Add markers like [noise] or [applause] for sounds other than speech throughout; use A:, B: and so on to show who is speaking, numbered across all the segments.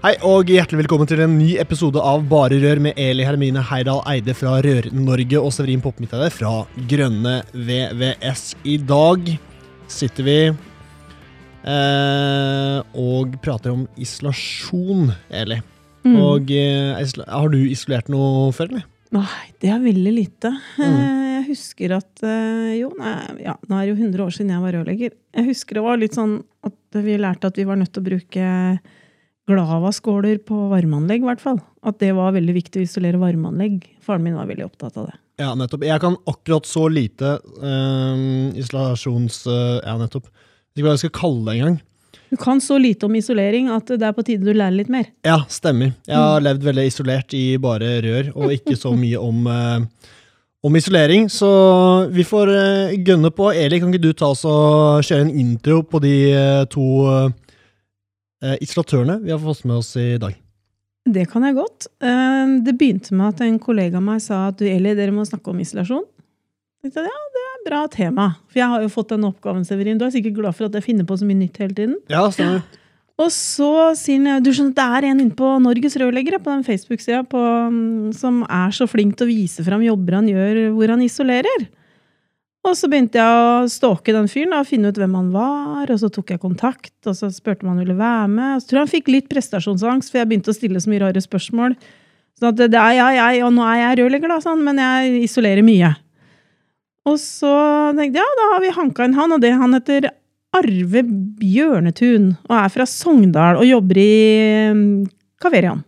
A: Hei og hjertelig velkommen til en ny episode av Bare Rør med Eli Hermine Heidal Eide fra Rør-Norge og Severin Poppmitteide fra Grønne VVS. I dag sitter vi eh, og prater om isolasjon, Eli.
B: Mm.
A: Og eh, har du isolert noe før, eller?
B: Nei, det er veldig lite.
A: Mm.
B: Eh, Jeg husker at eh, Jo, nei, ja, nå er det jo 100 år siden jeg var rørlegger. Jeg husker det var litt sånn at vi lærte at vi var nødt til å bruke Glava-skåler på varmeanlegg, i hvert fall. At det var veldig viktig å isolere varmeanlegg. Faren min var veldig opptatt av det.
A: Ja, nettopp. Jeg kan akkurat så lite øh, isolasjons... Øh, ja, nettopp. Jeg vet ikke hva jeg skal kalle det engang.
B: Du kan så lite om isolering at det er på tide du lærer litt mer.
A: Ja, stemmer. Jeg har levd veldig isolert i bare rør, og ikke så mye om, eh, om isolering. Så vi får eh, gønne på. Eli, kan ikke du ta oss og kjøre en intro på de eh, to eh, isolatørene vi har fått med oss i dag?
B: Det kan jeg godt. Eh, Det begynte med at en kollega av meg sa at du, Eli, dere må snakke om isolasjon. Jeg sa, ja, det er et bra tema. For jeg har jo fått den oppgaven, Severin. Du er sikkert glad for at jeg finner på så mye nytt hele tiden.
A: Ja, stemmer.
B: Og så sier han du skjønner, det er en inne på Norges rørleggere på den Facebook-sida mm, som er så flink til å vise fram jobber han gjør hvor han isolerer. Og så begynte jeg å stalke den fyren og finne ut hvem han var. Og så tok jeg kontakt, og så spurte om han ville være med. Og så tror jeg han fikk litt prestasjonsangst, for jeg begynte å stille så mye rare spørsmål. Så at det er jeg, jeg, og nå er jeg rørlegger, da, sånn, men jeg isolerer mye. Og så tenkte jeg, ja, da har vi hanka inn han, og det han heter Arve Bjørnetun, og er fra Sogndal og jobber i mm, Kaverian.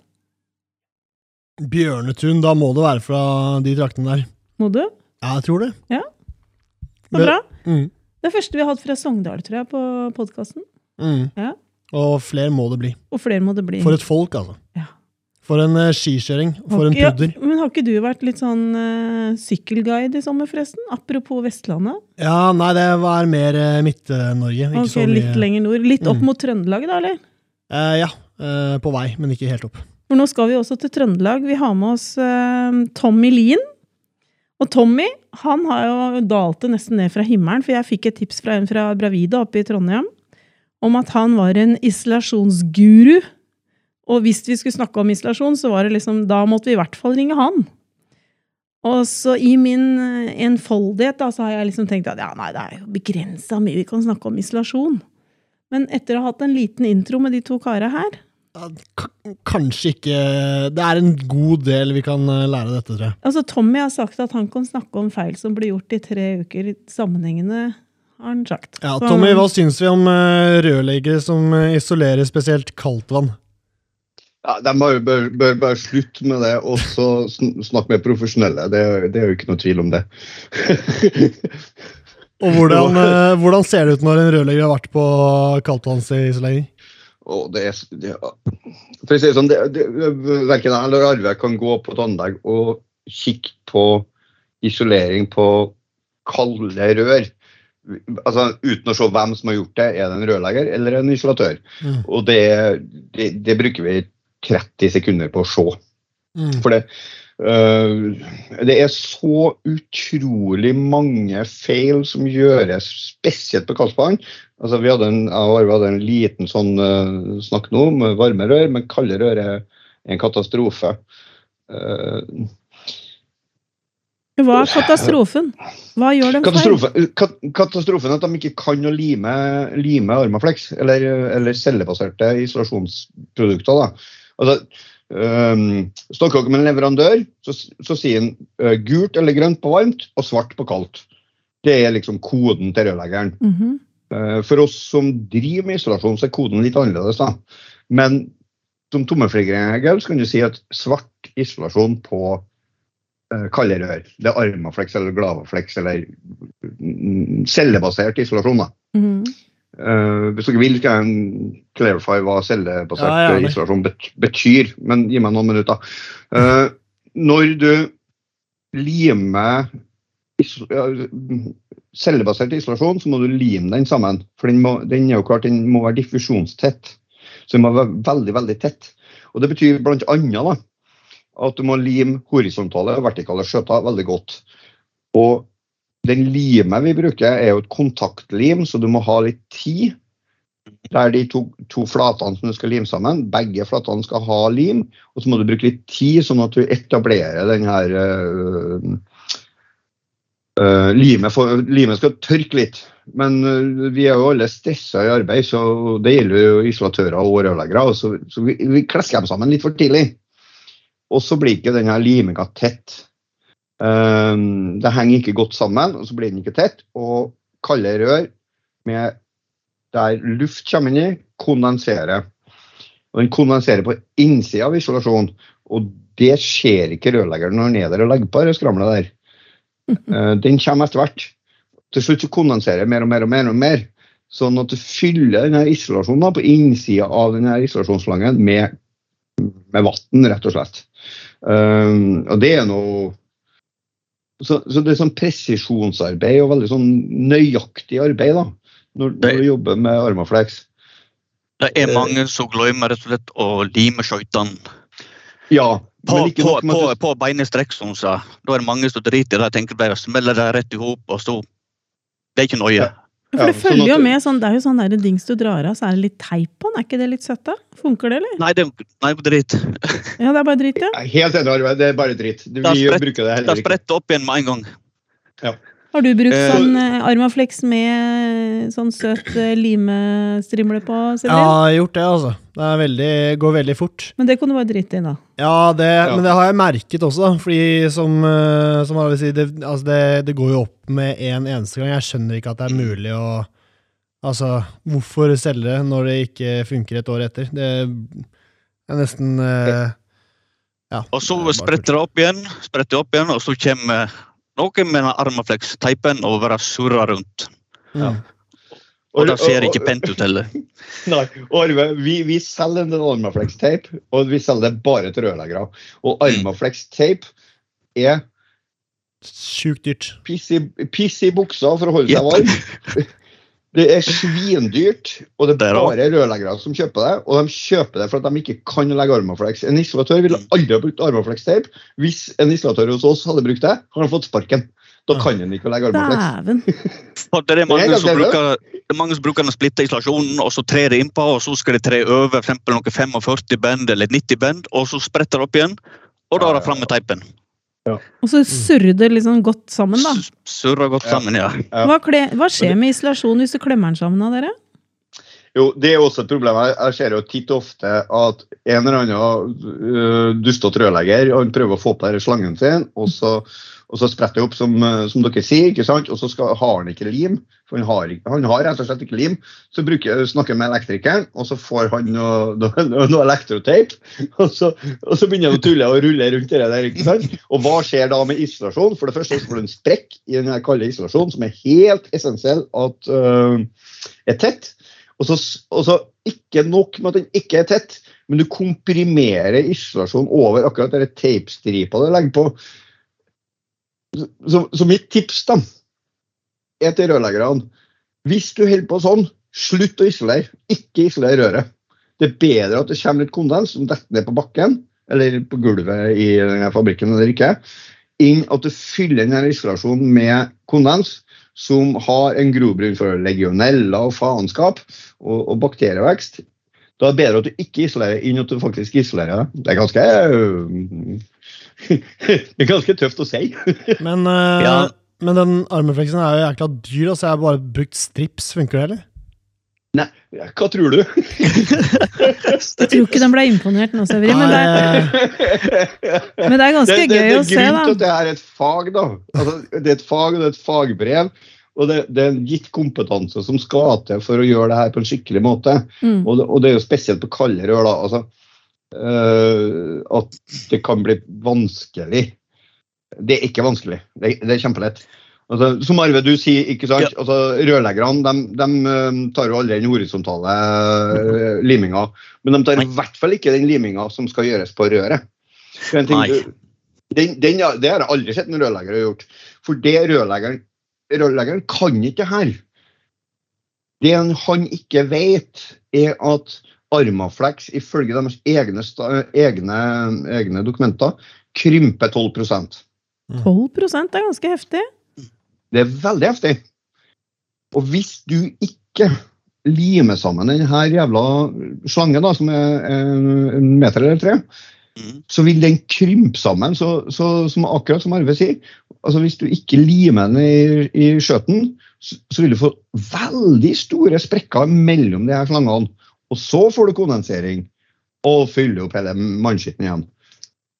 A: Bjørnetun, da må det være fra de traktene der.
B: Må du?
A: Ja, jeg tror det.
B: Så bra.
A: Mm.
B: Det første vi har hatt fra Sogndal, tror jeg, på podkasten.
A: Mm.
B: Ja.
A: Og flere må det bli.
B: Og flere må det bli.
A: For et folk, altså.
B: Ja.
A: For en uh, skikjøring. For
B: ikke,
A: en pudder.
B: Ja, men har ikke du vært litt sånn uh, sykkelguide i sommer, forresten? Apropos Vestlandet.
A: Ja, nei, det var mer uh, Midt-Norge. Ikke
B: Ok,
A: så mye
B: Litt lenger nord. Litt opp
A: Mm.
B: mot Trøndelag, da, eller?
A: Uh, ja, på vei, men ikke helt opp.
B: For nå skal vi også til Trøndelag. Vi har med oss Tommy Lien. Og Tommy han har jo dalte nesten ned fra himmelen, for jeg fikk et tips fra en fra Bravida oppe i Trondheim om at han var en isolasjonsguru. Og hvis vi skulle snakke om isolasjon, så var det liksom, da måtte vi i hvert fall ringe han. Og så i min eh, enfoldighet da, så har jeg liksom tenkt at ja, nei, det er jo begrensa mye vi kan snakke om isolasjon. Men etter å ha hatt en liten intro med de to kara her,
A: Kanskje ikke Det er en god del vi kan eh, lære av dette, tror jeg.
B: Altså, Tommy har sagt at han kan snakke om feil som ble gjort i tre uker sammenhengende, har han sagt.
A: Ja, Tommy, hva syns vi om eh, rørleggere som eh, isolerer spesielt kaldtvann?
C: Ja, de bare, bør, bør bare slutte med det og så snakke med profesjonelle. Det, er- det er jo ikke noe tvil om det.
A: Og hvordan, [laughs] hvordan ser det ut når en rørlegger har vært på kaldtvannsisolering?
C: Og det er, det, for å si det sånn, det, det, verken jeg eller Arve kan gå på et anlegg og kikke på isolering på kalde rør. Altså, uten å se hvem som har gjort det. Er det en rørlegger eller en isolatør?
A: Mm.
C: Og det, det, det bruker vi 30 sekunder på å se.
A: Mm.
C: For det, øh, det er så utrolig mange feil som gjøres, spesielt på kaldtvann. Altså, vi hadde en, jeg hadde en liten sånn uh, snakk nå om varme rør, men kalde rør er en katastrofe. Uh,
B: Hva er katastrofen? Hva gjør dem feil?
C: katastrofe, kat, katastrofen er at de ikke kan å lime, lime Armaflex, eller, eller cellebaserte isolasjonsprodukter. Da. Altså, um, snakker dere med en leverandør, så, så sier han uh, gult eller grønt på varmt og svart på kaldt. Det er liksom koden til rørleggeren.
B: Mm
C: Eh, For oss som driver med isolasjon, så er koden litt annerledes. da. Men som tommelfingerregel kan du si at svart isolasjon på eh, kalde rør, det er Armaflex eller Glavaflex eller mm, cellebasert isolasjon. da.
B: Mhm.
C: Uh, hvis dere vil, skal jeg clarify hva cellebasert
A: Ja, ja,
C: isolasjon bet betyr, men gi meg noen minutter. Uh, når du limer cellebasert isolasjon, så må du lime den sammen. For den, må, den er jo klart, den må være diffusjonstett. Så den må være veldig, veldig tett. Og Det betyr bl.a. at du må lime horisontale og vertikale skjøter veldig godt. Og den limet vi bruker, er jo et kontaktlim, så du må ha litt tid. Der de to, to flatene som du skal lime sammen, begge flatene skal ha lim. Og så må du bruke litt tid, sånn at du etablerer den her øh, øh, limet, skal tørke litt. Men uh, vi er jo alle stressa i arbeid, så det gjelder jo isolatører og rørleggere. Så, så vi, vi klesker dem sammen litt for tidlig. Og så blir ikke denne liminga tett. Um, det henger ikke godt sammen, og så blir den ikke tett. Og kalde rør med der luft kommer inn i, kondenserer. Og den kondenserer på innsida av isolasjonen. Og det ser ikke rørleggeren når han er der og legger på det skramlet der. [laughs] Eh, den kommer etter hvert. Til slutt så kondenserer mer og mer og mer. og mer, Sånn at du fyller denne isolasjonen på innsida av denne isolasjonsslangen med, med vann, rett og slett. Um, og det er noe så, så det er sånn presisjonsarbeid og veldig sånn nøyaktig arbeid da, når, når du jobber med Armaflex.
D: Det er mange som glemmer rett og slett å lime skøytene
C: Ja,
D: på, på, på, på beinestrekk, som hun sa. Da er det mange som driter i det. tenker bare smeller det rett i hop, og så Det er ikke nøye.
C: Ja.
B: For det
C: Ja, sånn
B: følger jo med sånn, det er jo sånn der dings du drar av, så er det litt teip på den. Er ikke det litt søtt, da? Funker det, eller?
D: Nei, det er nei, drit.
B: Ja, det er bare dritt, ja.
C: Er Helt enig, Arve. Det er bare dritt. Du,
D: Da
C: vi
D: spredt,
C: bruker det
D: Det
C: heller ikke.
D: spretter opp igjen med en gang.
B: Har du brukt
D: Eh,
B: sånn eh, Armaflex med sånn søt eh, limestrimle på,
A: Ja, jeg har gjort det, altså. Det er veldig, går veldig fort.
B: Men det kan du bare drite i, da.
A: Ja, det,
C: Ja.
A: men det har jeg merket også, da. Fordi som, eh, som alle sier, det, altså det, det går jo opp med en eneste gang. Jeg skjønner ikke at det er mulig å Altså, hvorfor selge det når det ikke funker et år etter? Det er nesten eh, Ja.
D: Og så
A: er
D: spretter det opp igjen, spretter opp igjen, og så kommer noe med Armaflex-teipen og være surra rundt.
A: Mm.
D: Og det ser ikke pent ut heller. [laughs]
C: Nei, Arve, vi, vi selger en Armaflex-teip, og vi selger det bare til rørleggere. Og Armaflex-teip er
A: Sjukt dyrt.
C: piss i, piss i buksa for å holde seg varm. [laughs] Det er svindyrt, og det
D: Det
C: er bare rørleggere som kjøper det. Og de kjøper det for at de ikke kan legge Armaflex. En isolatør ville aldri ha brukt armaflex-teip. Hvis en isolatør hos oss hadde brukt det, har han fått sparken. Da kan han ikke legge Armaflex. [laughs]
D: Det er mange som bruker, det er mange som bruker den splitta isolasjonen, og så trer det innpå, og så skal det tre over for eksempel noe 45 bend eller 90 bend, og så spretter det opp igjen, og da er det fram med teipen.
B: Og så surrer det liksom godt sammen, da.
D: Surrer godt
C: Ja.
D: sammen, ja.
C: Ja.
B: Hva, kle, hva skjer med isolasjon hvis du klemmer den sammen av dere?
C: Jo, Det er også et problem. Jeg- Jeg ser jo titt og ofte at en eller annen uh, dustete rørlegger han prøver å få på denne slangen sin, og så, og så spretter det opp, som, uh, som dere sier, ikke sant? og så skal, har han ikke lim. For han har, han har rett og slett ikke lim. Så bruker, snakker med elektrikeren, og så får han noe, [laughs] noe, noe elektroteip. Og så, og så begynner han å tulle og rulle rundt det der. ikke sant? Og hva skjer da med isolasjon? For det første får du en sprekk i den kalde isolasjonen, som er helt essensiell at uh, er tett. Og så, og så ikke nok med at den ikke er tett, men du komprimerer isolasjonen over akkurat den teipstripa du legger på. Så, så, mitt tips da, er til rørleggerne Hvis du holder på sånn, slutt å isolere. Ikke isolere røret. Det er bedre at det kommer litt kondens som detter ned på bakken, eller på gulvet i fabrikken eller ikke, inn at du fyller denne isolasjonen med kondens som har en grobunn for legionella og faenskap og, og bakterievekst. Da er det bedre at du ikke isolerer, enn at du faktisk isolerer. Det er ganske [laughs] Det er ganske tøft å si. [laughs]
A: Men, uh,
D: Ja.
A: men den armrefleksen er jo jækla dyr, altså jeg har bare brukt strips. Funker det, eller?
C: Hva tror du? [laughs]
B: Jeg tror ikke den ble imponert nå, Severi, men det, er-
A: Nei,
B: men det er ganske
C: det, det,
B: gøy
C: det
B: å
C: er
B: se,
C: grunn til at det er et fag, da. Altså, det er et fag, og det er et fagbrev. Og det, det er en gitt kompetanse som skal til for å gjøre det her på en skikkelig måte.
B: Mm.
C: Og det, og det er jo spesielt på kalde rør, da. Altså, at det kan bli vanskelig. Det er ikke vanskelig. Det, det er kjempelett. Altså, som Arve, du sier, ikke sant? Altså, Rørleggerne de, de eh, tar jo aldri den horisontale eh, [laughs] liminga. Men de tar i hvert fall ikke den liminga som skal gjøres på røret. Ting,
D: Nei.
C: du- Den, den, det har jeg aldri sett en rørlegger har gjort. For det rørleggeren, rørleggeren kan ikke det her. Det han ikke vet, er at Armaflex ifølge deres egne, egne, egne dokumenter krymper 12%
B: 12% er ganske heftig.
C: Det er veldig heftig. Og hvis du ikke limer sammen denne jævla slangen, da, som er en meter eller tre,
D: Mm.
C: så vil den krympe sammen, så, så, som akkurat som Arve sier. Altså Hvis du ikke limer den i, i skjøten, så, så vil du få veldig store sprekker mellom de her slangene. Og så får du kondensering og fyller opp hele mannskitten igjen.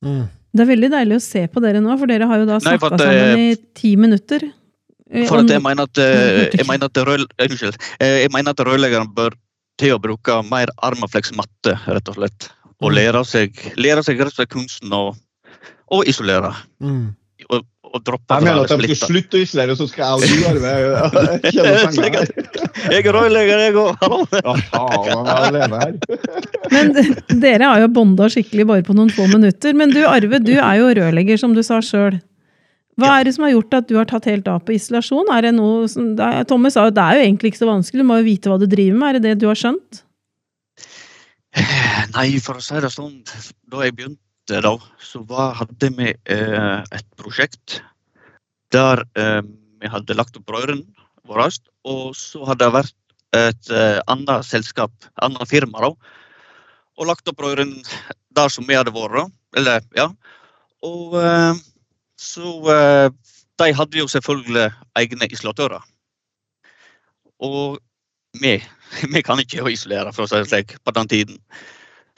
A: Mm.
B: Det er veldig deilig å se på dere nå, for dere har jo da snakka
D: at,
B: sammen i ti minutter. Eh,
D: For jeg mener at, eh, jeg mener at, eh, Eh, jeg mener at rørleggeren bør til å bruke mer Armaflex matte, rett og slett. Og
A: Mm.
D: lære seg, lære seg rett og slett kunsten å, å isolere.
A: Mm.
D: Og, droppe
C: Jeg mener at de skal slutte å isolere, så skal jeg og du Arve [laughs] kjenne.
D: Jeg er rørlegger, jeg òg!
B: Men dere har jo bonda skikkelig bare på noen få minutter. Men du Arve, du er jo rørlegger, som du sa sjøl. Hva er det som har gjort at du har tatt helt av på isolasjon? Er det noe som, er, sa jo det er jo egentlig ikke så vanskelig, du må jo vite hva du driver med. Er det det du har skjønt?
D: Nei, for å si det sånn, da jeg begynte, da, så var, hadde vi eh, et prosjekt der eh, vi hadde lagt opp rørene våre. og så hadde det vært et eh, annet selskap, annet firma, da, og lagt opp rørene der som vi hadde vært. Eller, ja. Og eh, så eh, De hadde jo selvfølgelig egne isolatører. Og vi, [laughs] vi kan ikke isolere, for å si det slik, på den tiden.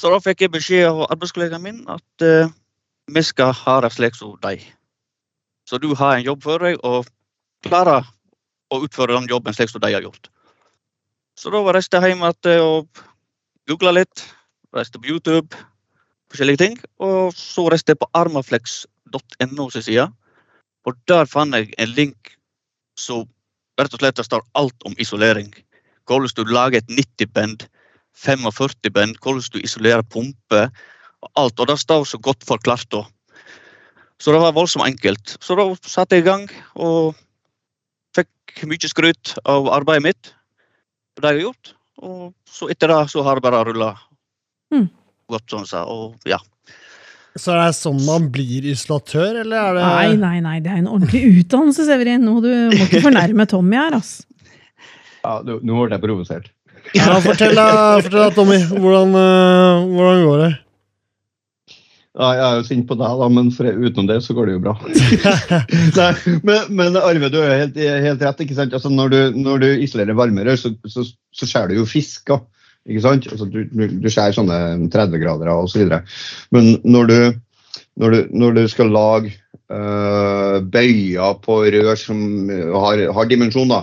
D: Så da fikk jeg beskjed av arbeidskollegaen min at uh, vi skal ha det slik som deg. Så du har en jobb for deg og klarer å utføre den jobben slik som de har gjort. Så da reiste jeg hjem igjen og googla litt. Reiste på YouTube, forskjellige ting. Og så reiste jeg på armaflex.no sin side. Og der fant jeg en link som rett og slett står alt om isolering. Hvordan du lager et 90-bend 45 band, hvordan du isolerer pumper og alt. Og det står så godt forklart da. Så det var voldsomt enkelt. Så da satte jeg i gang og fikk mye skryt av arbeidet mitt. og Det jeg har gjort. Og så etter det så har det bare rulla
B: Mm.
D: godt, sånn sa. Og ja.
A: Så er det sånn man blir isolatør, eller er det
B: Nei, nei, nei, det er en ordentlig utdannelse, Severin. Nå du må ikke fornærme Tommy her, ass.
C: Ja, nå ble jeg provosert.
A: Ja, fortell da, Tommy. Hvordan, eh, hvordan går det?
C: Ja, jeg er jo sint på deg, da, men for, utenom det så går det jo bra. [laughs] Nei, men, men Arve, du er helt, helt rett. ikke sant? Altså, når, du, når du isolerer varmerør, så, så, så skjærer du jo fisker. ikke sant? Altså, du, du, du skjærer sånne 30-gradere osv. Men når du, når, du, når du skal lage øh, bøyer på rør som har, har dimensjon.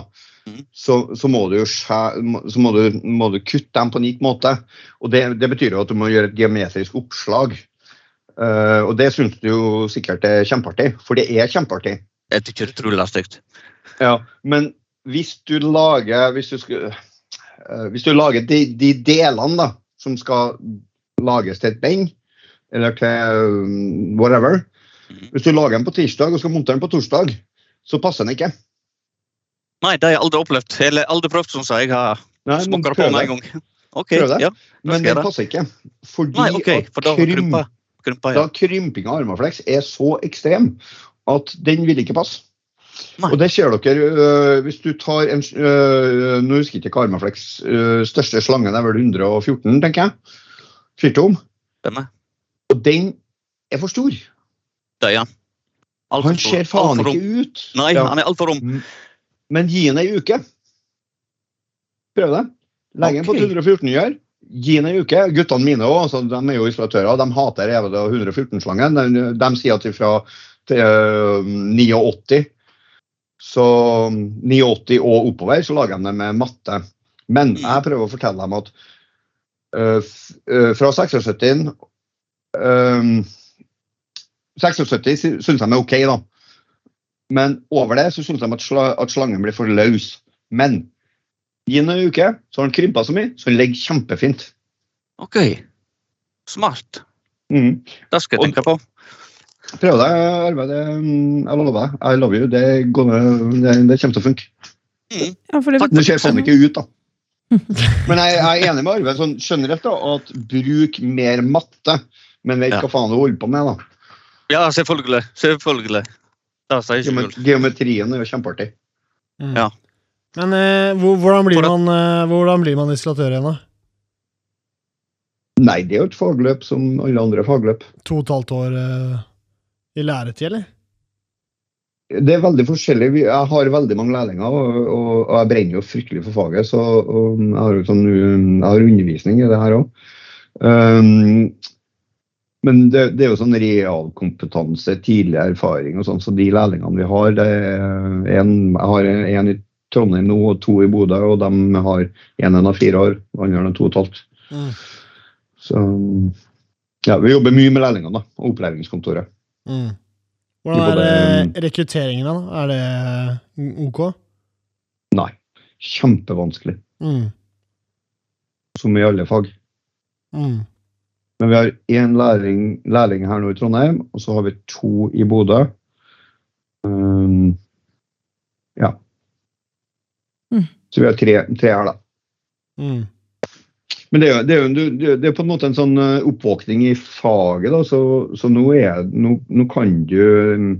C: Så, så, må du så må du, må du kutte dem på en gitt måte. Og det, det betyr jo at du må gjøre et geometrisk oppslag. Uh, og det syns du jo sikkert er kjempeartig, for det er kjempeartig.
D: Jeg tykker det er utrolig stygt.
C: Ja, men hvis du lager Hvis du, skal, uh, hvis du lager de, de delene da, som skal lages til et beng, eller til um, whatever
D: Mhm.
C: Hvis du lager den på tirsdag og skal montere den på torsdag, så passer den ikke.
D: Nei, det har jeg aldri opplevd. Eller aldri prøvd, som jeg har
C: Nei,
D: på
C: meg
D: med en gang. Okay,
C: Prøv det.
D: ja.
C: Men den
D: det.
C: passer ikke. Fordi
D: Nei,
C: okay,
D: for da
C: krym,
D: krympa, krympa
C: da
D: ja.
C: krymping av armaflex er så ekstrem at den vil ikke passe.
D: Nei.
C: Og det ser dere øh, hvis du tar en øh, Nå husker jeg ikke hva Armaflex øh, største slangen er vel 114, tenker jeg. Fyrtom.
D: Stemmer.
C: Og den er for stor.
D: Det ja. han. Alt
C: Han ser faen ikke ut.
D: Nei,
C: Ja.
D: han er altfor rom.
C: Men gi den ei uke. Prøv det. Legg den på
D: Ok.
C: 114 gjør. Gi den ei uke. Guttene mine òg, altså, de er jo isolatører. De hater jævla 114-slangen. De, de sier at fra til, øh, 89 så 89 og oppover så lager de det med matte. Men
D: Mm.
C: jeg prøver å fortelle dem at øh, øh, fra 76 øh, 76 sy- syns de er OK, da. Men over det så syns de at, sl at slangen blir for løs. Men i en uke så har den krympa så mye, så den ligger kjempefint.
D: OK. Smart.
C: Mm.
D: Det skal jeg tenke på.
C: Prøv deg, Arve. Mm, jeg lover deg. I love you. Det, går, det, det kommer til å funke.
D: Mm.
B: Ja, for det,
D: Takk.
C: Det ser sånn ikke ut, da. [laughs] Men jeg, jeg er enig med Arve sånn generelt da, at bruk mer matte. Men vet
D: Ja.
C: hva faen du holder på med, da.
D: Ja, selvfølgelig. Selvfølgelig.
C: Geometrien er jo kjempeartig.
A: Mm.
D: Ja.
A: Men eh, hvordan, blir man, eh, hvordan blir man installatør igjen, da?
C: Nei, det er jo et fagløp som alle andre fagløp.
A: To og et halvt år eh, i læretid, eller?
C: Det er veldig forskjellig. Jeg har veldig mange lærlinger, og, og, og jeg brenner jo fryktelig for faget. Så og jeg har, jo sånn, jeg har undervisning i det her òg. Um, men det, det er jo sånn realkompetanse, tidlig erfaring og sånn, så de lærlingene vi har det en, Jeg har en i Trondheim nå og to i Bodø, og de har en en av fire år. og andre har to og et halvt.
A: Mm.
C: Så ja, vi jobber mye med lærlingene da, og opplæringskontoret.
A: Mm. Hvordan er rekrutteringen, da? Er det ok?
C: Nei, kjempevanskelig.
A: Mm.
C: Som i alle fag.
A: Mm.
C: Men vi har én lærling, lærling her nå i Trondheim, og så har vi to i Bodø. Um, ja.
B: Mm.
C: Så vi har tre, tre her, da.
A: Mm.
C: Men det er, det, er jo, en- det er- på en måte en sånn eh, oppvåkning i faget, da, så, så nå, er, nå, nå kan du um,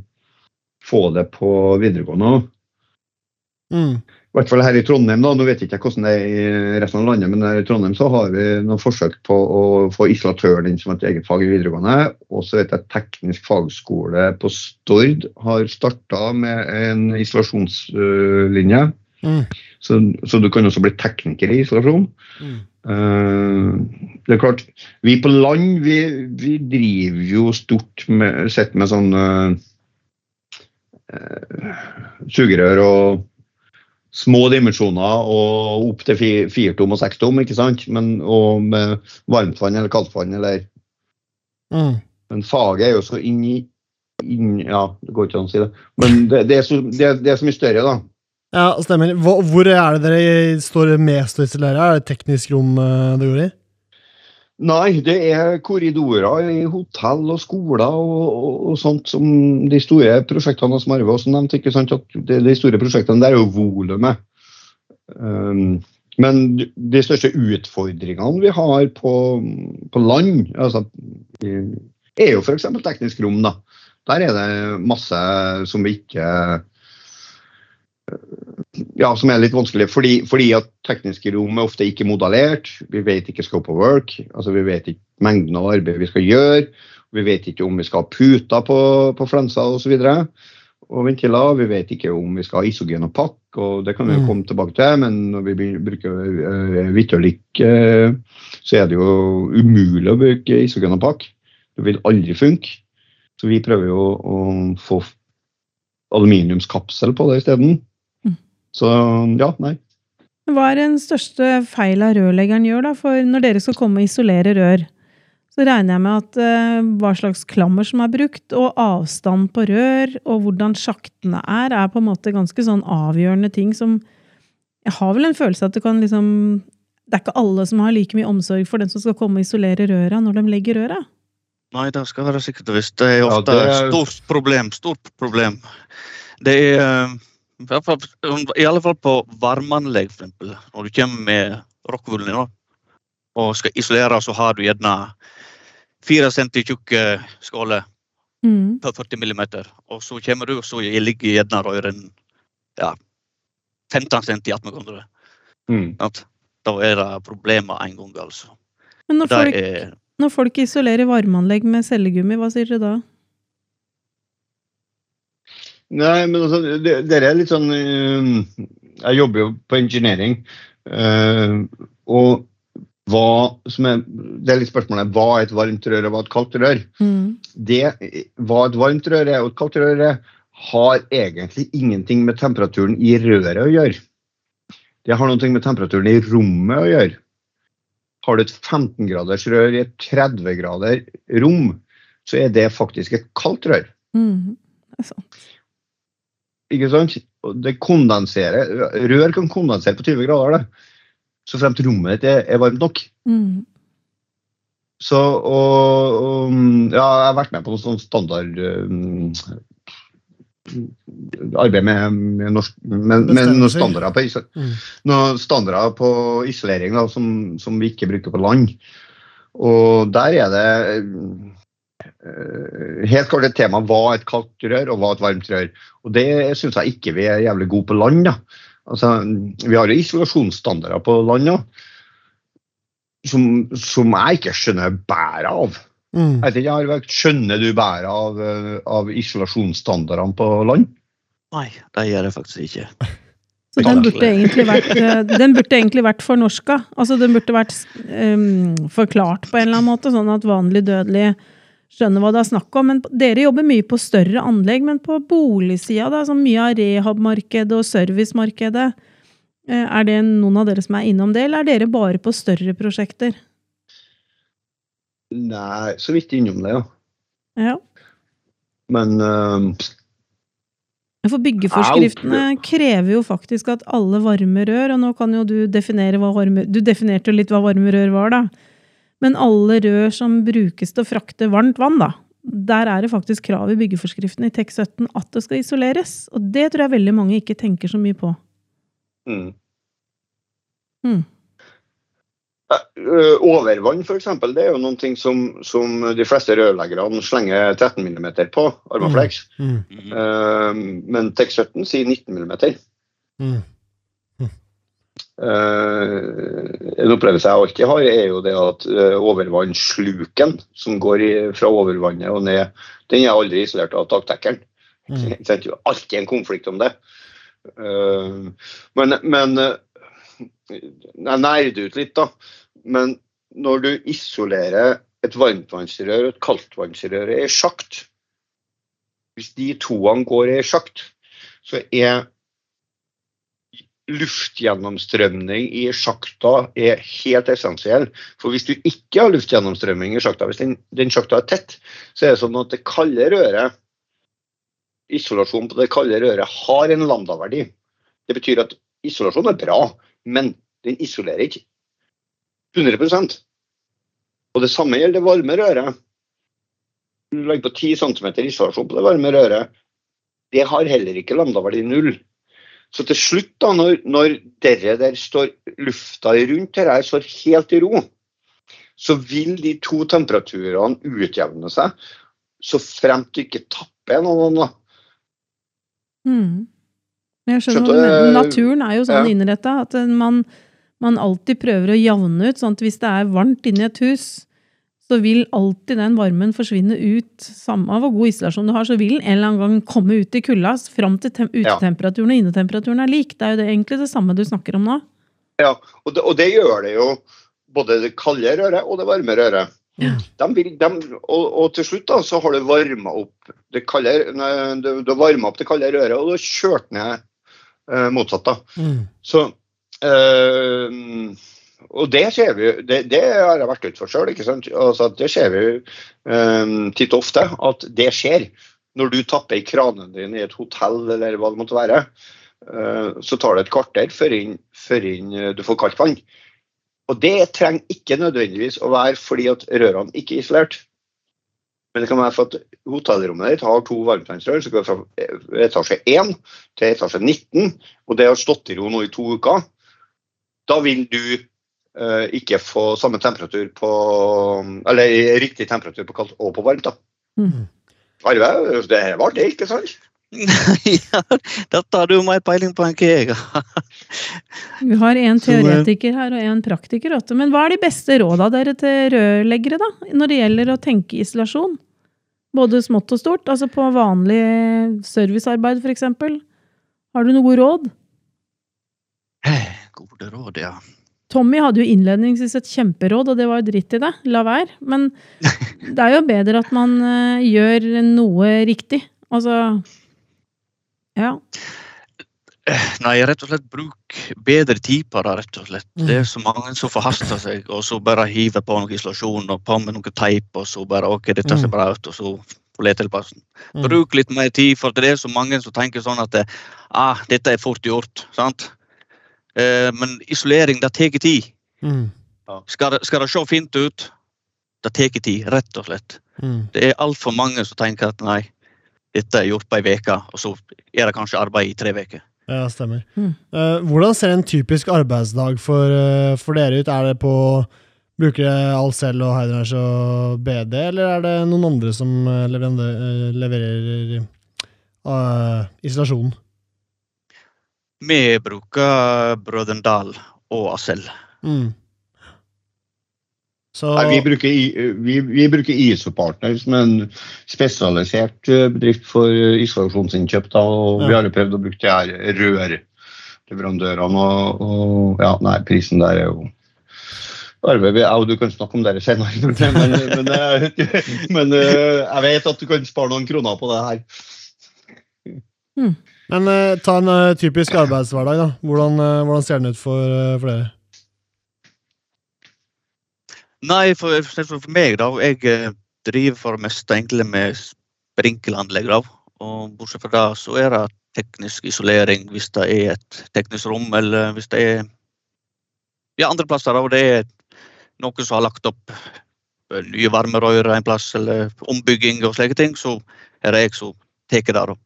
C: få det på videregående òg.
A: Mm.
C: I hvert fall her i Trondheim, da. Nå vet jeg ikke hvordan det er i resten av landet, men her i Trondheim så har vi noen forsøk på å få isolatøren inn som et eget fag i videregående. Og så vet jeg teknisk fagskole på Stord har starta med en isolasjonslinje.
A: Mm.
C: Så, så du kan også bli tekniker i isolasjon.
A: Mm.
C: Uh, det er klart, vi på land vi, vi driver jo stort med, sett med sånn uh, sugerør og små dimensjoner og opp til firtom og sekstom, ikke sant? Men, og med varmtvann eller kaldtvann eller
A: Mm.
C: Men faget er jo så inn i inn, Ja, det går ikke an å si det. Men det, det, er, så, det, det er så mye større, da.
A: Ja, stemmer. Hvor, hvor er det dere står mest og isolerer? Er det teknisk rom eh, det går i?
C: Nei, det er korridorer i hotell og skoler og, og, og sånt som de store prosjektene som Arve også nevnte. ikke sant, at de, De store prosjektene der er jo volumet. Um, men de største utfordringene vi har på, på land, altså, er jo f.eks. teknisk rom. da. Der er det masse som vi ikke ja, som er litt vanskelig, fordi, fordi at tekniske rom er ofte ikke modellert. Vi vet ikke scope of work, altså vi vet ikke mengden av arbeid vi skal gjøre. Vi vet ikke om vi skal ha puter på, på flenser osv. Og ventiler. Vi vet ikke om vi skal ha isogen og pakk, og det kan vi jo
A: Mm.
C: komme tilbake til. Men når vi bruker uh, eh, så er det jo umulig å bruke isogen og pakk. Det vil aldri funke. Så vi prøver jo å få aluminiumskapsel på det isteden. Så ja, nei.
B: Hva er den største feila rørleggeren gjør, da? For når dere skal komme og isolere rør, så regner jeg med at uh, hva slags klammer som er brukt, og avstand på rør, og hvordan sjaktene er, er på en måte ganske sånn avgjørende ting som Jeg har vel en følelse at det kan liksom Det er ikke alle som har like mye omsorg for den som skal komme og isolere røra når de legger røra.
D: Nei, det skal være sikkert og visst. Det er ofte
C: ja,
D: et
C: er-
D: stort problem. Stort problem. Det er eh, i hvert fall- I alle fall på varmeanlegg, eksempel. Når du kommer med rockwoollen din og skal isolere, så har du gjerne fire centi tjukke skåler
B: Mm.
D: på 40 millimeter. Og så kommer du, og så ligger gjerne røren ja, 15 centi attmed.
C: Mm.
D: Da er det problemer en gang, altså.
B: Men når folk,
D: er
B: når folk isolerer varmeanlegg med cellegummi, hva sier dere da?
C: Nei, men altså, det, det er litt sånn eh, Jeg jobber jo på engineering. eh, og hva som er Det er litt spørsmålet hva er et varmt rør og hva er et kaldt rør?
B: Mm.
C: Det, hva et varmt rør er og et kaldt rør er, har egentlig ingenting med temperaturen i røret å gjøre. Det har noe med temperaturen i rommet å gjøre. Har du et 15 graders rør i et 30 grader rom, så er det faktisk et kaldt rør.
B: Mm. Det er sant.
C: Ikke sant? Det kondenserer, Rør kan kondensere på 20 grader. det. Så fremt rommet ditt er, er varmt nok.
B: Mm.
C: Så, og, og ja, jeg har vært med på noe sånn standard um, arbeid med, med, norsk, med, med noen standarder på,
A: Mm.
C: noen standarder på isolering da, som, som vi ikke bruker på land. Og der er det helt klart et tema hva et kaldt rør og hva et varmt rør. Og det syns jeg ikke vi er jævlig gode på land. da. Altså, vi har jo isolasjonsstandarder på land da, som, som jeg ikke skjønner bæret av.
A: Mm.
C: Jeg vet ikke, Skjønner du bæret av, eh, av isolasjonsstandardene på land?
D: Nei, det gjør jeg faktisk ikke.
B: Så den burde egentlig vært, eh, den burde egentlig vært fornorska. Altså den burde vært um, forklart på en eller annen måte, sånn at vanlig dødelig skjønner hva det er snakk om. Men dere jobber mye på større anlegg, men på boligsida, da, så mye av rehabmarkedet og servicemarkedet, eh, er det noen av dere som er innom det, eller er dere bare på større prosjekter?
C: Nei, så vidt innom det, ja.
B: Ja.
C: Men eh,
B: For byggeforskriftene krever jo faktisk at alle varme rør, og nå kan jo du definere hva varme Du definerte jo litt hva varme rør var, da. Men alle rør som brukes til å frakte varmt vann, da. Der er det faktisk krav i byggeforskriften i TEK17 at det skal isoleres. Og det tror jeg veldig mange ikke tenker så mye på.
C: mm.
B: Mm.
C: Eh, Overvann, f.eks., det er jo noen ting som, som de fleste rørleggerne slenger 13 mm på, Armaflex.
A: Mm.
D: Mm.
C: Eh, men TEK17 sier 19 mm.
A: Mm.
C: Eh, en opplevelse jeg alltid har, er jo det at eh, overvannssluken som går fra overvannet og ned, den er aldri isolert av taktekkeren.
A: Mm. [laughs]
C: Det er alltid en konflikt om det. Eh, men men eh, jeg nerder ut litt, da. Men når du isolerer et varmtvannsrør og et kaldtvannsrør i sjakt Hvis de toene går i sjakt, så er luftgjennomstrømning i sjakta er helt essensiell. For hvis du ikke har luftgjennomstrømning i sjakta, hvis den, den sjakta er tett, så er det sånn at det kalde røret Isolasjon på det kalde røret har en lambda-verdi. Det betyr at isolasjon er bra, men den isolerer ikke 100% Og det samme gjelder det varme røret. Du legger på 10 cm isolasjon på det varme røret. Det har heller ikke lambda-verdi null. Så til slutt, da, når, når dere der står lufta rundt dette her står helt i ro, så vil de to temperaturene utjevne seg, så fremt du ikke tapper noen. da.
B: Mm. Jeg skjønner
C: Skjønte
B: mener. Naturen er jo sånn
C: ja.
B: innretta at man, man alltid prøver å javne ut. sånn at Hvis det er varmt inni et hus, så vil alltid den varmen forsvinne ut. Samme av hvor god isolasjon du har, så vil den en eller annen gang komme ut i kulda fram til utetemperaturen og innetemperaturen er lik. Det er jo det, egentlig det samme du snakker om nå.
C: Ja, og det, og det gjør det jo både det kalde røret og det varme røret.
B: Ja.
C: De vil, de, og, og til slutt da, så har du varma opp det kalde, nei, du, du opp det kalde røret, og du har kjørt ned eh, motsatt. da.
A: Mm.
C: Så eh, Og det ser vi det, det har jeg vært utfor sjøl. Altså, det ser vi um, titt ofte at det skjer. Når du tapper i kranen din i et hotell eller hva det måtte være, uh, så tar det et kvarter før, inn, før inn, eh, du får kaldt vann. Og det trenger ikke nødvendigvis å være fordi at rørene ikke er isolert. Men det kan være for at hotellrommet ditt har to varmtvannsrør som går fra eh, etasje 1 til etasje 19, og det har stått i ro nå i to uker. Da vil du ikke få samme temperatur på Eller riktig temperatur på kaldt og på varmt. da.
B: Mm.
C: Arve, det var det, ikke sant? [laughs]
D: ja, dette har du mer peiling på enn hva jeg har.
B: Vi har en teoretiker her og en praktiker. Men hva er de beste råda dere til rørleggere da, når det gjelder å tenke isolasjon? Både smått og stort, altså på vanlig servicearbeid f.eks. Har du noe god råd?
D: Gode råd, ja.
B: Tommy hadde jo innledningsvis et kjemperåd, og det var jo dritt i det. La være. Men [laughs] det er jo bedre at man eh, gjør noe riktig. Altså Ja.
D: Nei, rett og slett bruk bedre tid på det, rett og slett. Det er så mange som forhaster seg, og så bare hiver på noe isolasjon og på med noe teip, og så bare OK, dette ser
A: Mm.
D: bra ut, og så.
A: Mm.
D: Bruk litt mer tid, for det er så mange som tenker sånn at ah, dette er fort gjort. sant? Eh, men isolering, det tar tid.
A: Mm.
D: Skal det, skal det se fint ut, det tar tid, rett og slett.
A: Mm.
D: Det er altfor mange som tenker at nei, dette er gjort på ei uke, og så er det kanskje arbeid i tre uker.
A: Ja, stemmer.
B: Mm.
A: Eh, hvordan ser en typisk arbeidsdag for, eh, for dere ut? Er det på Bruker dere alt selv og Heidernes og BD, eller er det noen andre som leverer, leverer uh, isolasjon?
D: Vi bruker Brødrendal og Asel.
A: Mm. Så
C: Nei, vi, bruker, vi, vi bruker ISO-partner, som er en spesialisert eh, bedrift for eh, isolasjonsinnkjøp. Da, og
A: Ja.
C: Vi har jo prøvd å bruke de her rørleverandørene. Og, og ja, nei, prisen der er jo Arve, ja, Du kan snakke om det senere, [laughs] men, men, men, [laughs] men eh, jeg vet at du kan spare noen kroner på det her.
A: Men uh, ta en uh, typisk arbeidshverdag, da. Hvordan, uh, hvordan ser den ut for, for dere?
D: Nei, for, for meg, da. Jeg driver for det meste egentlig med sprinkelanlegg, da. Og bortsett fra det, så er det teknisk isolering hvis det er et teknisk rom, eller hvis det er ja, andre plasser. da, og det er noen som har lagt opp nye varmerør en plass, eller ombygging og slike ting, så er det jeg som tar det. da.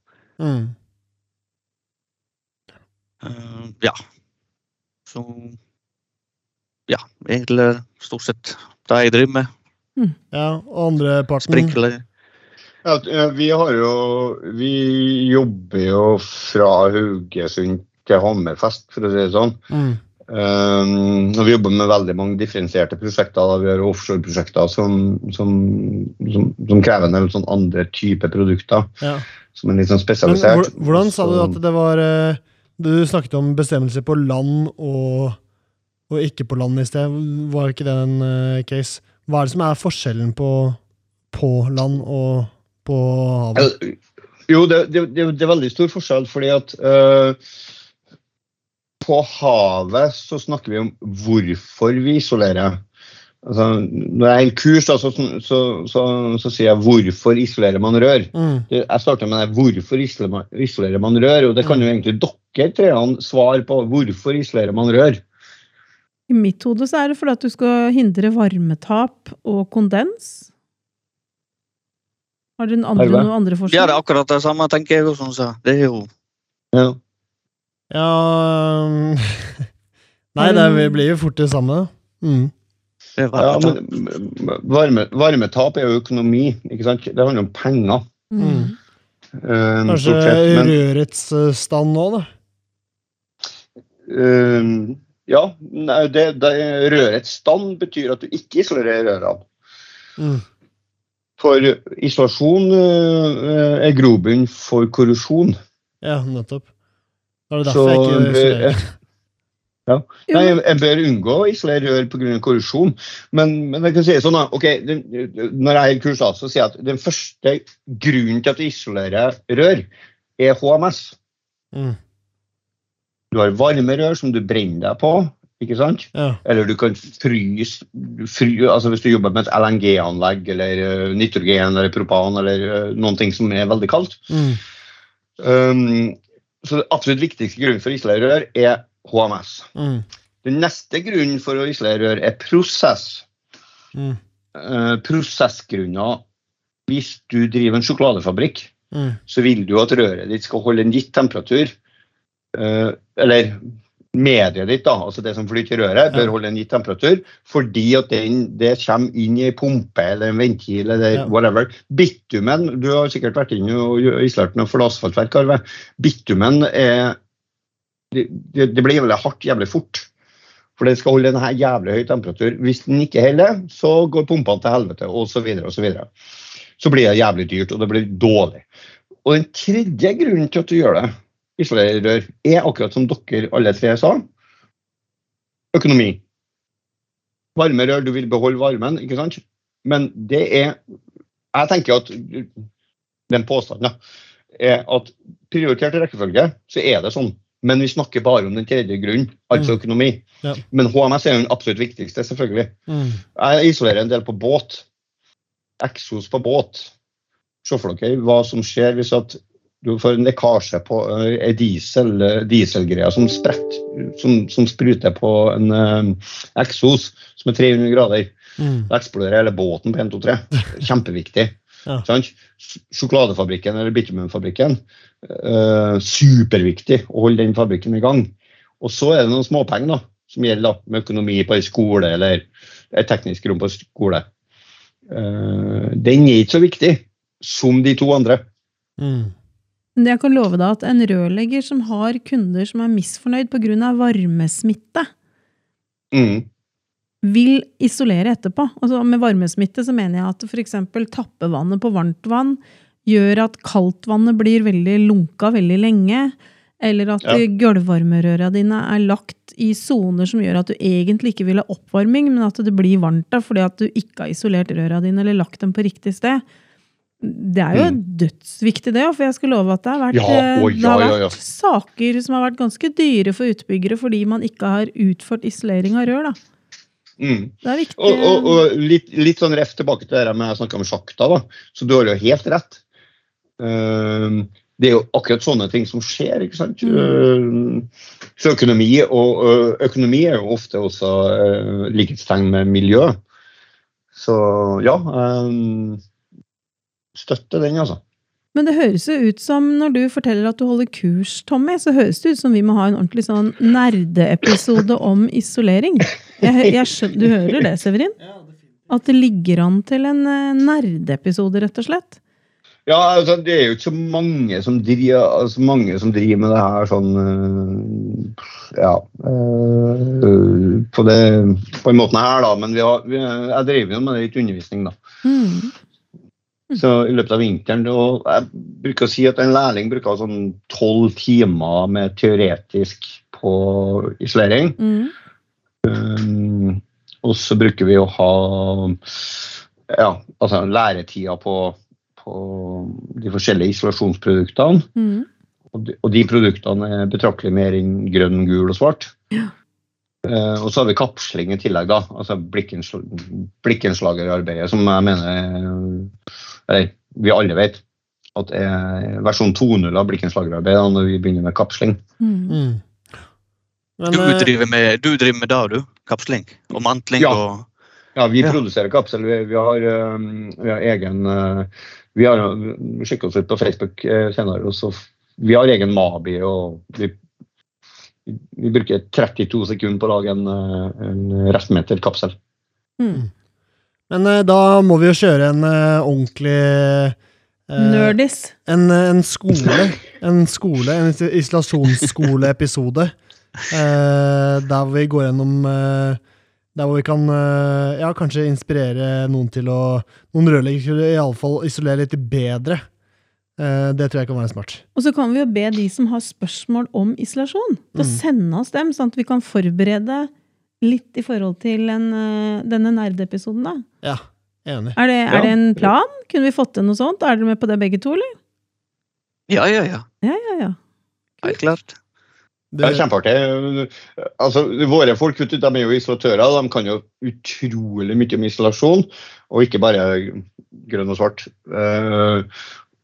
A: Mm.
D: Eh, ja. Så Ja, egentlig stort sett det jeg driver med.
A: Ja, og andre parten
D: Sprinkler.
C: Ja, vi har jo Vi jobber jo fra Haugesund til Hammerfest, for å si det sånn.
A: Mm.
C: Um, og vi jobber med veldig mange differensierte prosjekter. Da. Vi har offshore-prosjekter som, som, som, som krever en sånn andre type produkter.
A: Ja.
C: Som er litt sånn
A: Men
C: spesialisert.
A: hvor- hvordan sa du at det var eh, Du snakket om bestemmelser på land og, og ikke på land i sted. Var ikke det en uh, case? Hva er det som er forskjellen på, på land og på havet?
C: Jo, det, det, det, er veldig stor forskjell, fordi at uh, på havet så snakker vi om hvorfor vi isolerer. Altså, når jeg er i kurs, da, så, så, så, så sier jeg 'hvorfor isolerer man rør'?
A: Mm.
C: Jeg starter med det, 'hvorfor isolerer man, isolerer man rør'? Og det kan jo egentlig dere treene svar på. Hvorfor isolerer man rør?
B: I mitt hode så er det fordi at du skal hindre varmetap og kondens. Har dere andre, noen andre
D: Ja, det
B: forslag?
D: er akkurat det samme, tenker jeg. også, så Det er jo
C: Ja.
A: Ja um, [laughs] Nei, det blir jo fort det samme. Mm.
D: det er
C: Ja, men varme, varmetap er jo økonomi. ikke sant? Det handler om penger.
B: Mm.
C: Um,
A: Kanskje
C: men-
A: rørets eh, stand nå, da?
C: Eh, ja, nei, det, det, rørets stand betyr at du ikke isolerer rørene.
A: Mm.
C: For isolasjon eh, er grobunn for korrosjon.
A: Ja, nettopp. Var det
C: Så
A: derfor jeg ikke isolerer.
C: ja. Nei, jeg bør unngå å isolere rør pga. korrosjon. Men, men jeg kan si sånn da, ok, den, når jeg er i kurs, så sier jeg at den første grunnen til at du isolerer rør, er HMS.
A: Mm.
C: Du har varme rør som du brenner deg på. ikke sant?
A: Ja.
C: Eller du kan fryse fry, altså Hvis du jobber med et LNG-anlegg eller eh, nitrogen eller propan eller eh, noen ting som er veldig kaldt.
A: Mm.
C: Um, så det absolutt viktigste grunnen for å rør er HMS.
A: Mm.
C: Den neste grunnen for å isolere rør er prosess.
A: Mm.
C: Uh, prosessgrunner Hvis du driver en sjokoladefabrikk,
A: Mm.
C: så vil du at røret ditt skal holde en gitt temperatur. Eh, eller mediet ditt, da, altså det som flyter i røret, bør holde en gitt temperatur. Fordi at den, det kommer inn i ei pumpe eller en ventil eller
A: Ja.
C: whatever. Bitumen, du har sikkert vært inne og isolert noe for asfaltverk, Arve. Bitumen er det, det det blir jævlig hardt jævlig fort. For den skal holde en jævlig høy temperatur. Hvis den ikke holder, så går pumpene til helvete, osv. Så, videre, og så, videre. så blir det jævlig dyrt, og det blir dårlig. Og den tredje grunnen til at du gjør det, isolerer er akkurat som dere alle tre sa, økonomi. Varme rør, du vil beholde varmen, ikke sant? Men det er Jeg tenker at den påstanden er at prioritert rekkefølge, så er det sånn. Men vi snakker bare om den tredje grunnen, altså
A: Mm.
C: økonomi.
A: Ja.
C: Men HMS er den absolutt viktigste, selvfølgelig.
A: Mm.
C: Jeg isolerer en del på båt. Eksos på båt. Se for dere hva som skjer hvis at du får en lekkasje på uh, ei diesel, uh, dieselgreie som, sprett, som, som spruter på en uh, eksos som er 300 grader.
A: Mm.
C: Da eksploderer hele båten på 1, 2, 3. Kjempeviktig.
A: Ja.
C: Sjokoladefabrikken eller bitumenfabrikken. Uh, superviktig å holde den fabrikken i gang. Og så er det noen småpenger da, som gjelder da, med økonomi på ei skole eller et teknisk rom på en skole. Eh, den er ikke så viktig som de to andre.
A: Mm.
B: Men jeg kan love deg at en rørlegger som har kunder som er misfornøyd pga. varmesmitte,
C: Mm.
B: vil isolere etterpå. Altså med varmesmitte så mener jeg at f.eks. tappevannet på varmt vann gjør at kaldtvannet blir veldig lunka veldig lenge. Eller at
C: Ja.
B: gulvvarmerøra dine er lagt i soner som gjør at du egentlig ikke vil ha oppvarming, men at det blir varmt der fordi at du ikke har isolert røra dine eller lagt dem på riktig sted. Det er jo dødsviktig, det. For jeg skal love at det har vært,
C: Ja, å, ja,
B: det har vært
C: ja,
B: saker som har vært ganske dyre for utbyggere fordi man ikke har utført isolering av rør. da.
C: Mm.
B: Det er viktig.
C: Og, og, og litt, litt sånn ref tilbake til det med jeg snakka om sjakta, da. Så du har jo helt rett. Eh, det er jo akkurat sånne ting som skjer, ikke sant. Mm. så økonomi, og økonomi er jo ofte også likhetstegn med miljø. Så ja. eh, støtter den, altså.
B: Men det høres jo ut som, når du forteller at du holder kurs, Tommy, så høres det ut som vi må ha en ordentlig sånn nerdeepisode om isolering. Jeg, jeg skjønner, du hører det, Severin? At det ligger an til en eh, nerdeepisode, rett og slett?
C: Ja, altså, det er jo ikke så mange som driver, altså, mange som driver med det her sånn øh, Ja. øh, på, det, på den måten her, da. Men vi har, vi, jeg driver jo med litt undervisning, da.
B: Mm.
C: Så i løpet av vinteren og Jeg bruker å si at en lærling bruker sånn tolv timer med teoretisk på isolering.
B: Mm.
C: Um, og så bruker vi å ha ja, altså læretida på, på de forskjellige isolasjonsproduktene.
B: Mm.
C: Og de, og de produktene er betraktelig mer enn grønn, gul og svart.
B: Ja.
C: Uh, og så har vi kapsling i tillegg, da. Altså blikkensl blikkenslagerarbeidet, som jeg mener er- Eller vi alle vet at er versjon 2.0 av blikkenslagerarbeid da, når vi begynner med kapsling.
B: Mm.
A: Mm. Men,
D: Du
A: eh,
D: driver med, du driver med det, du? Kapsling og mantling
C: Ja.
D: og
C: Ja, vi
D: Ja.
C: produserer kapsel. Vi, vi, har, eh, vi har egen eh, Vi har skikket oss ut på Facebook eh, senere. Og så, vi har egen Mabi, og vi, vi bruker 32 sekunder på å lage en, eh, en restmeter kapsel.
B: Mm.
A: Men eh, da må vi jo kjøre en eh, ordentlig eh,
B: Nerdis.
A: en, en skole, en skole, en isolasjonsskoleepisode. Eh, der vi går gjennom eh, Der hvor vi kan eh, ja, kanskje inspirere noen til å Noen rørleggere iallfall isolere litt bedre. Eh, det tror jeg kan være smart.
B: Og så kan vi jo be de som har spørsmål om isolasjon, til å
A: Mm.
B: sende oss dem, sånn at vi kan forberede litt i forhold til en, eh, denne nerdeepisoden. da.
A: Ja, enig.
B: Er det, er det en plan? Kunne vi fått til noe sånt? Er dere med på det begge to, eller?
D: Ja, ja, ja.
B: Ja, ja, ja.
D: Helt klart.
C: Det er kjempeartig. Altså, våre folk vet du, de er jo isolatører. De kan jo utrolig mye om isolasjon, og ikke bare grønn og svart. Eh,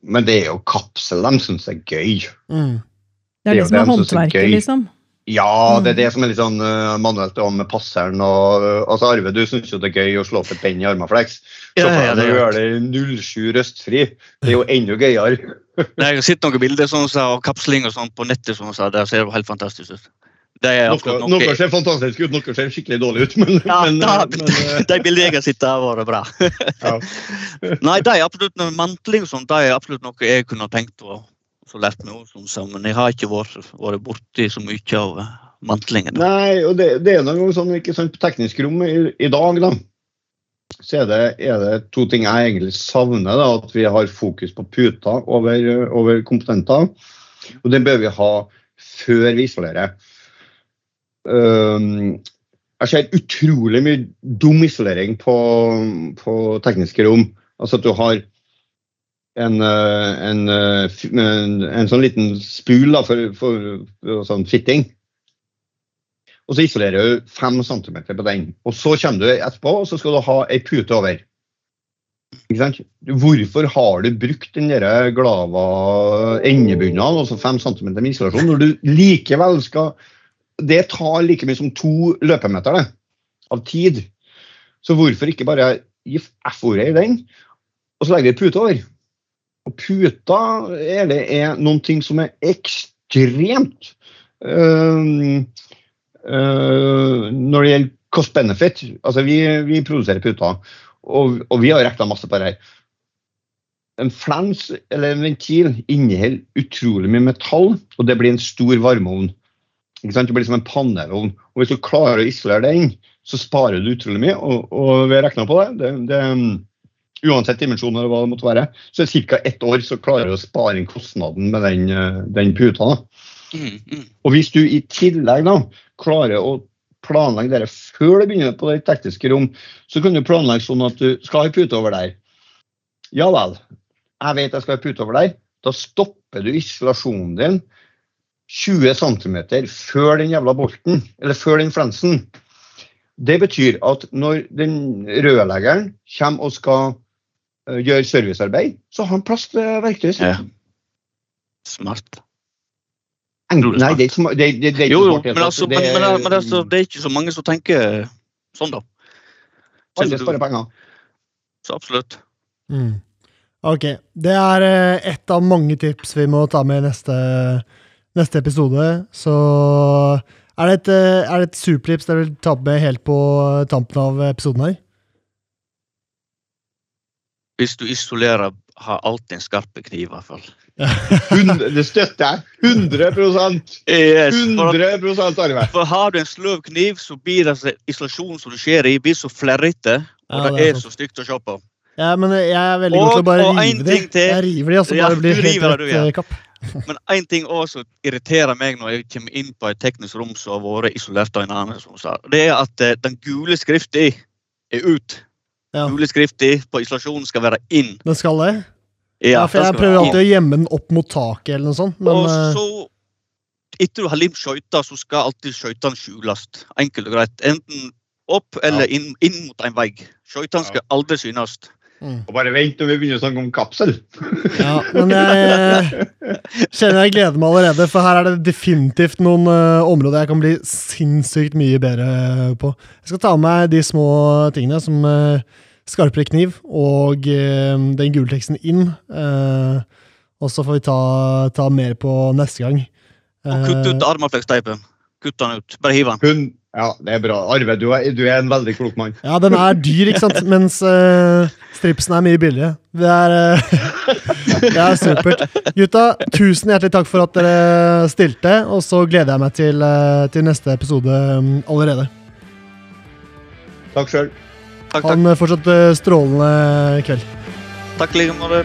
C: Men det er jo kapsel de syns er gøy.
A: Mm.
B: Det er
C: Det
B: det, som er
C: er
B: håndverket, liksom.
C: Ja, det er
B: Mm.
C: det som er litt sånn uh, manuelt om passeren. Og, uh, altså Arve, du syns jo det er gøy å slå opp et penn i armaflex. Så får
D: ja,
C: du gjøre det 07 røstfri. Det er jo enda gøyere. [laughs]
D: Nei, Jeg har sett noen bilder sånn, så, av kapsling og sånn på nettet. Sånn, så det ser jo helt fantastisk ut. Det
C: Noe, noe ser fantastisk ut, noe ser skikkelig dårlig ut. [laughs] Men,
D: Ja,
C: men,
D: da,
C: men, eh, [laughs]
D: de bildene jeg har sett, har vært bra.
C: ja.
D: Nei, det er absolutt noe mantling og sånt, det er absolutt noe jeg kunne tenkt å så lært meg også, om sammen. jeg har ikke vært, vært borti så mye av eh, mantlingen.
C: Nei, og det, det er noe sånn ikke sant, på teknisk rom i, i dag, da. Så er det, er det to ting jeg egentlig savner. da, At vi har fokus på puta over, over komponenter. Og det bør vi ha før vi isolerer. Um, jeg ser utrolig mye dum isolering på, på tekniske rom. Altså at du har en, eh, en, eh, en, en sånn liten spul for, for, for sånn fitting. Og så isolerer du 5 cm på den. Og så kommer du etterpå, og så skal du ha ei pute over. Ikke sant? Hvorfor har du brukt den der glava endebunnen, altså 5 cm med isolasjon, når du likevel skal Det tar like mye som to løpemeter det, av tid. Så hvorfor ikke bare gi F-ordet i den, og så legger vi pute over? Og puta det er noen ting som er ekstremt øh, øh, Når det gjelder cost-benefit. Altså, vi, vi produserer puter. Og, og vi har regna masse på det her. En flens eller en ventil inneholder utrolig mye metall, og det blir en stor varmeovn. Ikke sant? Det blir som en pannelovn. Og Hvis du klarer å isolere den, så sparer du utrolig mye. Og, og vi har regna på det. det, det uansett dimensjon eller hva det måtte være, så er ca. ett år så klarer du å spare inn kostnaden med den, den puta.
D: Mm, mm.
C: Og hvis du i tillegg da klarer å planlegge dette før du begynner på det tekniske rom, så kan du planlegge sånn at du skal ha pute over der. Ja vel, jeg vet jeg skal ha pute over der. Da stopper du isolasjonen din 20 cm før den jævla bolten, eller før den flensen. Det betyr at når den rørleggeren kommer og skal uh, gjøre servicearbeid, så har han plass til verktøyet sitt.
D: Ja. Smart.
C: Enk- Nei, det er ikke så det, er ikke
D: så mange som tenker sånn, da.
C: Alle sparer penger.
D: Så absolutt.
A: Mm. Ok. Det er eh, ett av mange tips vi må ta med i neste, neste episode. Så er det et, eh, er det et supertips dere vil ta med helt på tampen av episoden her?
D: Hvis du isolerer, har alltid en skarp kniv, i hvert fall. [laughs]
C: Det støtter jeg. 100
D: Yes,
C: 100% Arve.
D: for har du en sløv kniv, så blir det isolasjonen som du skjer i, blir så flerrete. Og
A: Ja,
D: det,
A: det er
D: så stygt å se på.
A: Ja, men jeg er veldig god til å bare rive de.
D: til.
A: Jeg river de, og så
D: Ja,
A: bare blir
D: det
A: helt rett
D: ja.
A: eh, kapp. [laughs]
D: Men én ting også irriterer meg når jeg kommer inn på et teknisk rom som har vært isolert av en annen, som sa, det er at eh, den gule skriften er ut.
A: Ja.
D: Juleskrifta på isolasjonen skal være inn.
A: Den skal det?
D: Ja,
A: Ja, for jeg prøver alltid å gjemme den opp mot taket eller noe sånt. Men
D: og
A: eh,
D: så, etter du har limt skøyta, så skal alltid skøytene skjules. Enkelt og greit. Enten opp eller inn, inn mot en vegg. Skøytene skal aldri synes.
A: Mm.
C: Og bare vent når vi begynner å snakke om kapsel.
A: Ja, men jeg eh, kjenner jeg gleder meg allerede, for her er det definitivt noen uh, områder jeg kan bli sinnssykt mye bedre på. Jeg skal ta med meg de små tingene som uh, skarpere kniv og uh, den gule teksten inn. eh, og så får vi ta, ta mer på neste gang.
D: Og kutt ut
A: Eh,
D: armaflektsteipen. Kutt den ut. Bare hiv den.
C: Ja, det er bra. Arve, du er, du er en veldig klok mann.
A: ja, den er dyr, ikke sant? Mens uh, stripsen er mye billigere. Det er, uh, [laughs] det er supert. Gutta, tusen hjertelig takk for at dere stilte, og så gleder jeg meg til, uh, til neste episode um, allerede.
C: Takk sjøl.
A: Ha en fortsatt strålende kveld.
D: Takk i like måte.